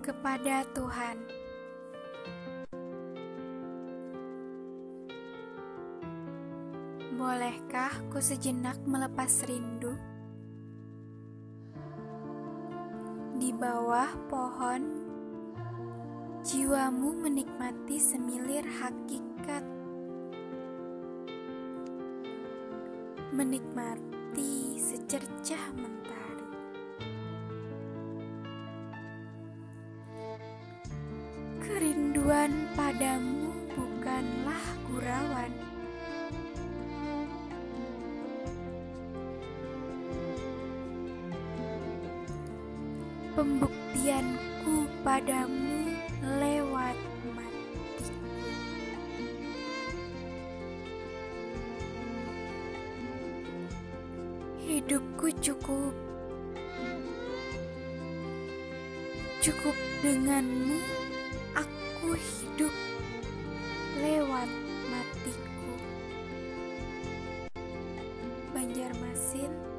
kepada Tuhan. Bolehkah ku sejenak melepas rindu? Di bawah pohon, jiwamu menikmati semilir hakikat. Menikmati secercah mentari. Kerinduan padamu bukanlah gurauan. Pembuktianku padamu lewat matiku. Hidupku cukup, cukup denganmu. Banjarmasin, 31 Maret